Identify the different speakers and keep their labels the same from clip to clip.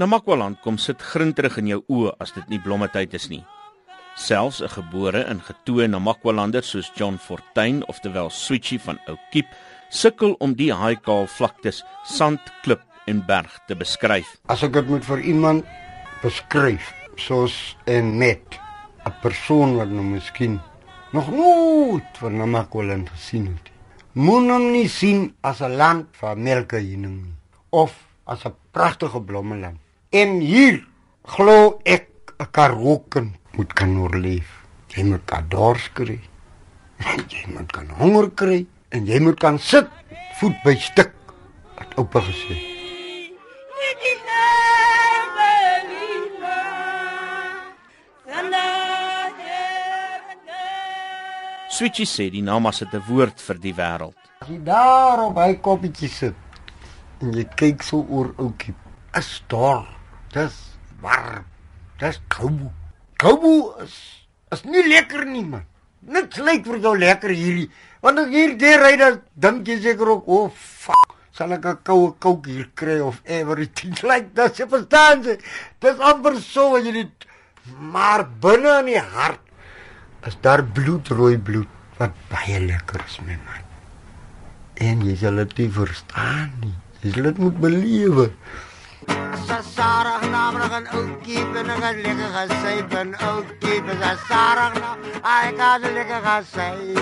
Speaker 1: Namakwaland kom sit grinterig in jou oë as dit nie blommetyd is nie. Selfs 'n gebore en getoe Namakwalander soos John Fortuin, oftewel Switchy van Oukiep, sukkel om die haaikaal vlaktes, sand, klip en berg te beskryf.
Speaker 2: As ek dit moet vir iemand beskryf, soos 'n net 'n persoon wat nou miskien nog nooit van Namakwaland gesien het. Moet hom nie sien as 'n land van melkeheuning of as 'n pragtige blommeland. En hier glo ek 'n karoken moet kan oorleef. Jy moet kan dors kry. jy moet kan honger kry en jy moet kan sit voet by stuk. Het oupa gesê.
Speaker 1: Switchy sê die naam as 'n woord vir die wêreld.
Speaker 2: As jy daar op hy koppietjie sit en jy kyk so oor ouetjie is dor. Dis warm. Dis koue. Koue is is nie lekker nie man. Net lyk vir jou lekker hierdie. Want as hier deur ry dan dink jy seker ook, "O oh, fuck, sal ek 'n koue kouk hier kry of everything like that." Jy verstaan jy? Dis amper so wat jy dit maar binne in die hart is daar bloedrooi bloed wat baie lekker is my man. En jy sal dit nie verstaan nie. Jy sal dit moet belewe. Sarah namelijk een oukie ben ik een lekker gaan zijn ben oukie ben nou ek gaan lekker gaan zijn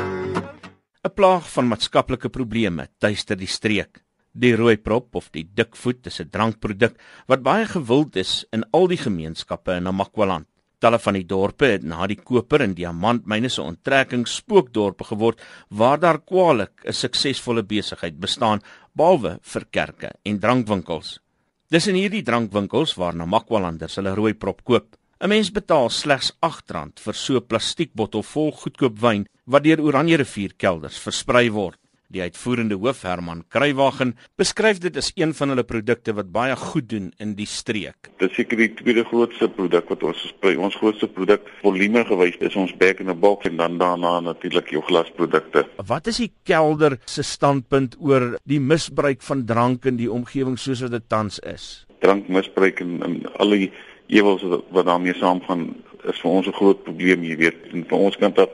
Speaker 1: 'n Plaag van maatskaplike probleme tuister die streek. Die rooi prop of die dikvoet is 'n drankproduk wat baie gewild is in al die gemeenskappe in Namakwaland. Talle van die dorpe het na die koper en diamantmyne se onttrekking spookdorpe geword waar daar kwaliek 'n suksesvolle besigheid bestaan behalwe vir kerke en drankwinkels. Dis in hierdie drankwinkels waar Namakwalanders hulle rooi prop koop. 'n Mens betaal slegs R8 vir so 'n plastiekbottel vol goedkoop wyn wat deur Oranje rivier kelders versprei word. Die uitvoerende hoof Herman Kruiwagen beskryf dit as een van hulle produkte wat baie goed doen in die streek.
Speaker 3: Dit is seker die tweede grootste produk wat ons versprei. Ons grootste produk volume gewys is ons back in the box en dan daarna natuurlik jou glasprodukte.
Speaker 1: Wat is die kelder se standpunt oor die misbruik van drank in die omgewing soos wat dit tans is?
Speaker 3: Drankmisbruik en, en al die ewels wat daarmee saamgaan is vir ons 'n groot probleem, jy weet. En van ons kant af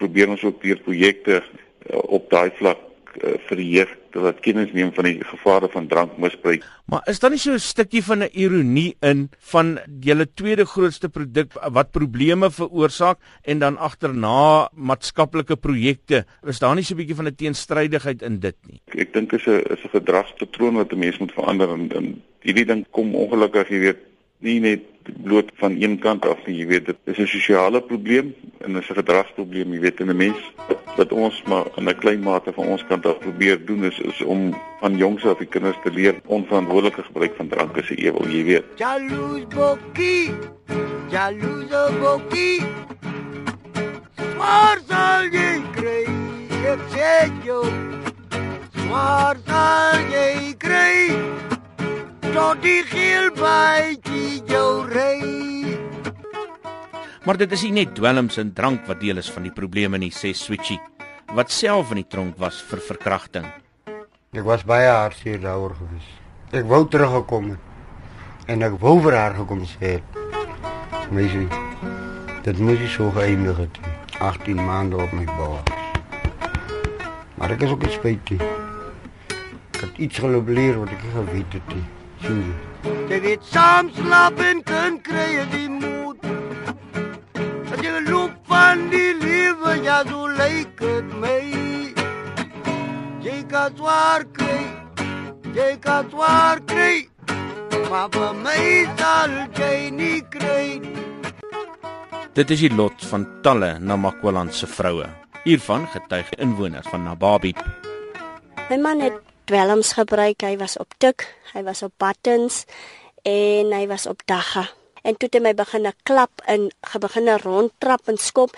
Speaker 3: probeer ons ook deur projekte op daai vlak uh, vir jeug wat kennis neem van die gevare van drankmisbruik.
Speaker 1: Maar is daar nie so 'n stukkie van 'n ironie in van julle tweede grootste produk wat probleme veroorsaak en dan agterna maatskaplike projekte? Is daar nie so 'n bietjie van 'n teenstrydigheid in dit nie?
Speaker 3: Ek, ek dink is 'n is 'n gedragspatroon wat 'n mens moet verander en, en hierdie ding kom ongelukkig, jy weet, nie net bloot van een kant af nie, jy weet dit is 'n sosiale probleem en is 'n gedragsprobleem, jy weet en 'n mens wat ons maar in 'n klein mate van ons kant af probeer doen is is om van jongs af die kinders te leer onverantwoordelike gebruik van drank is 'n ewel, jy weet.
Speaker 2: Jaloes bokkie. Jaloes bokkie. Maar sal jy kry, ek sê jou. Maar sal jy kry tot die geel bytjie jou ry.
Speaker 1: Maar dit is nie net dwelms en drank wat deel is van die probleme nie, sê Switchy, wat self in die tronk was vir verkrachting.
Speaker 2: Ek was baie hartseer daaroor gewees. Ek wou teruggekom het en ek wou vir haar gekom sê. Meisie, dit moes nie so geëindig het. 18 maande op my baas. Maar ek is ook spyt. Ek het iets geloop leer wat ek geweet het. Nie. Jy weet saam slaap en kan kry die moed. So lyk dit my. Jy kan swaar kry. Jy kan swaar kry. Maar vir my sal jy nie kry.
Speaker 1: Dit is die lot van talle Namakwaland se vroue. Hiervan getuig inwoners van Nababi.
Speaker 4: My man het dwelms gebruik. Hy was op tik, hy was op buttons en hy was op dagga. en toe het hy my begin klap en begin rondtrap en skop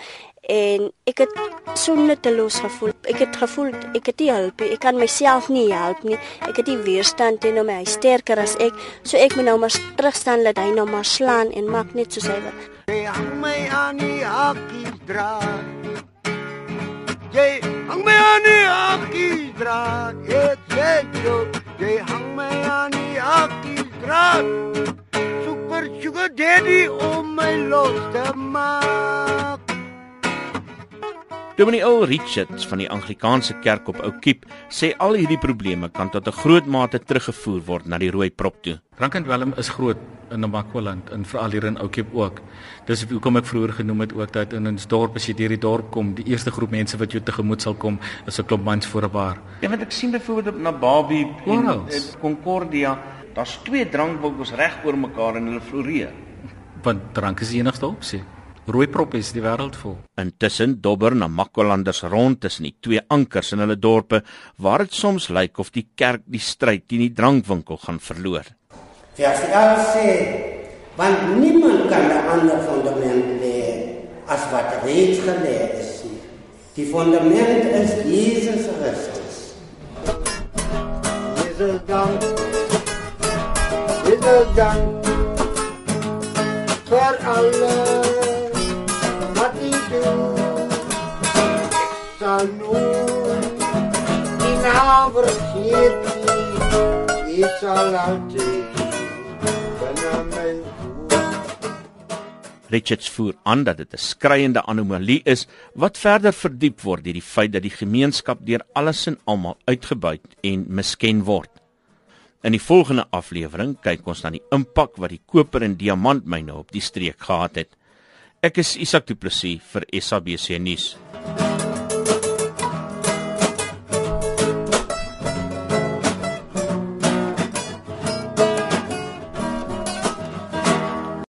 Speaker 4: en ek het so nutteloos gevoel. Ek het gevoel ek het nie hulp nie. Ek kan myself nie help nie. Ek het nie weerstand teen hom. Hy sterker as ek. So ek moet nou maar terug staan laat hy nou maar slaan en maak net soos hy wil.
Speaker 5: Jy hang my aan die hakkie dra. Jy hang my aan die hakkie dra. Ek sê jy, jy hang my aan die hakkie dra. Super sugar daddy om my los te maak.
Speaker 1: Dominee Earl Richards van die Anglikaanse Kerk op Ou Kiep sê al hierdie probleme kan tot 'n groot mate teruggevoer word na die rooi prop toe.
Speaker 6: Rankend Willem is groot in Namakwaland en veral hier in Ou Kiep ook. Dis hoekom ek vroeër genoem het ook dat in ons dorp as jy deur die dorp kom, die eerste groep mense wat jou tegemoet sal kom, is 'n klomp mans voor 'n bar.
Speaker 1: Ja, want ek sien byvoorbeeld op na Barbie en eh, Concordia, daar's twee drankwinkels reg oor mekaar en hulle floreer.
Speaker 6: Want drank is die enigste opsie. Rooi prop is die wêreld vol.
Speaker 1: Intussen dobber na Makwalanders rond tussen die twee ankers in hulle dorpe waar dit soms lyk of die kerk die stryd teen die drankwinkel gaan verloor.
Speaker 7: Veral sê, want niemand kan 'n ander fundament lê as wat reeds gelê is. Die fundament is Jesus Christus.
Speaker 5: Jesus dank. Jesus dank. Vir doen. Ek sal nooit die naam vergeet nie. U sal altyd binne my.
Speaker 1: Richards voer aan dat dit 'n skreiende anomalie is wat verder verdiep word deur die feit dat die gemeenskap deur alles en almal uitgebuit en misken word. In die volgende aflewering kyk ons na die impak wat die koper en diamantmyne op die streek gehad het. Ek is Isak Du Plessis vir SABC nuus.